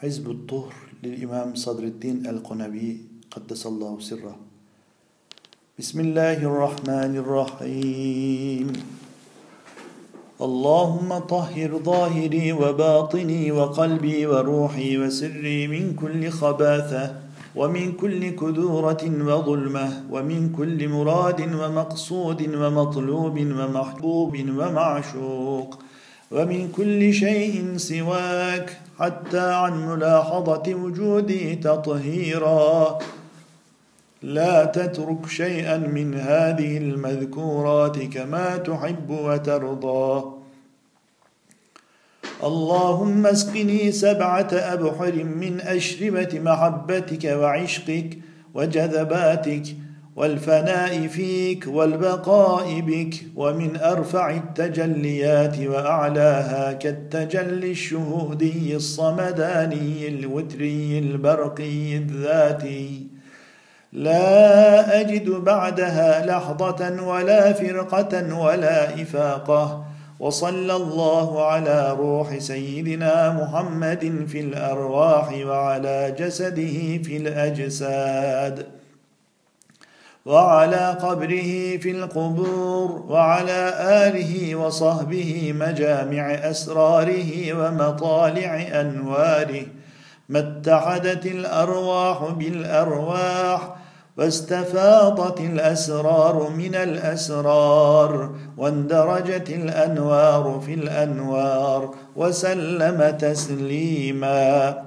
حزب الطهر للإمام صدر الدين القنبي قدس الله سره. بسم الله الرحمن الرحيم. اللهم طهر ظاهري وباطني وقلبي وروحي وسري من كل خباثة ومن كل كدورة وظلمة ومن كل مراد ومقصود ومطلوب ومحبوب ومعشوق. ومن كل شيء سواك حتى عن ملاحظة وجودي تطهيرا. لا تترك شيئا من هذه المذكورات كما تحب وترضى. اللهم اسقني سبعة أبحر من أشربة محبتك وعشقك وجذباتك والفناء فيك والبقاء بك ومن أرفع التجليات وأعلاها كالتجلي الشهودي الصمداني الوتري البرقي الذاتي. لا أجد بعدها لحظة ولا فرقة ولا إفاقة. وصلى الله على روح سيدنا محمد في الأرواح وعلى جسده في الأجساد. وعلى قبره في القبور وعلى آله وصحبه مجامع أسراره ومطالع أنواره ما اتحدت الأرواح بالأرواح واستفاضت الأسرار من الأسرار واندرجت الأنوار في الأنوار وسلم تسليما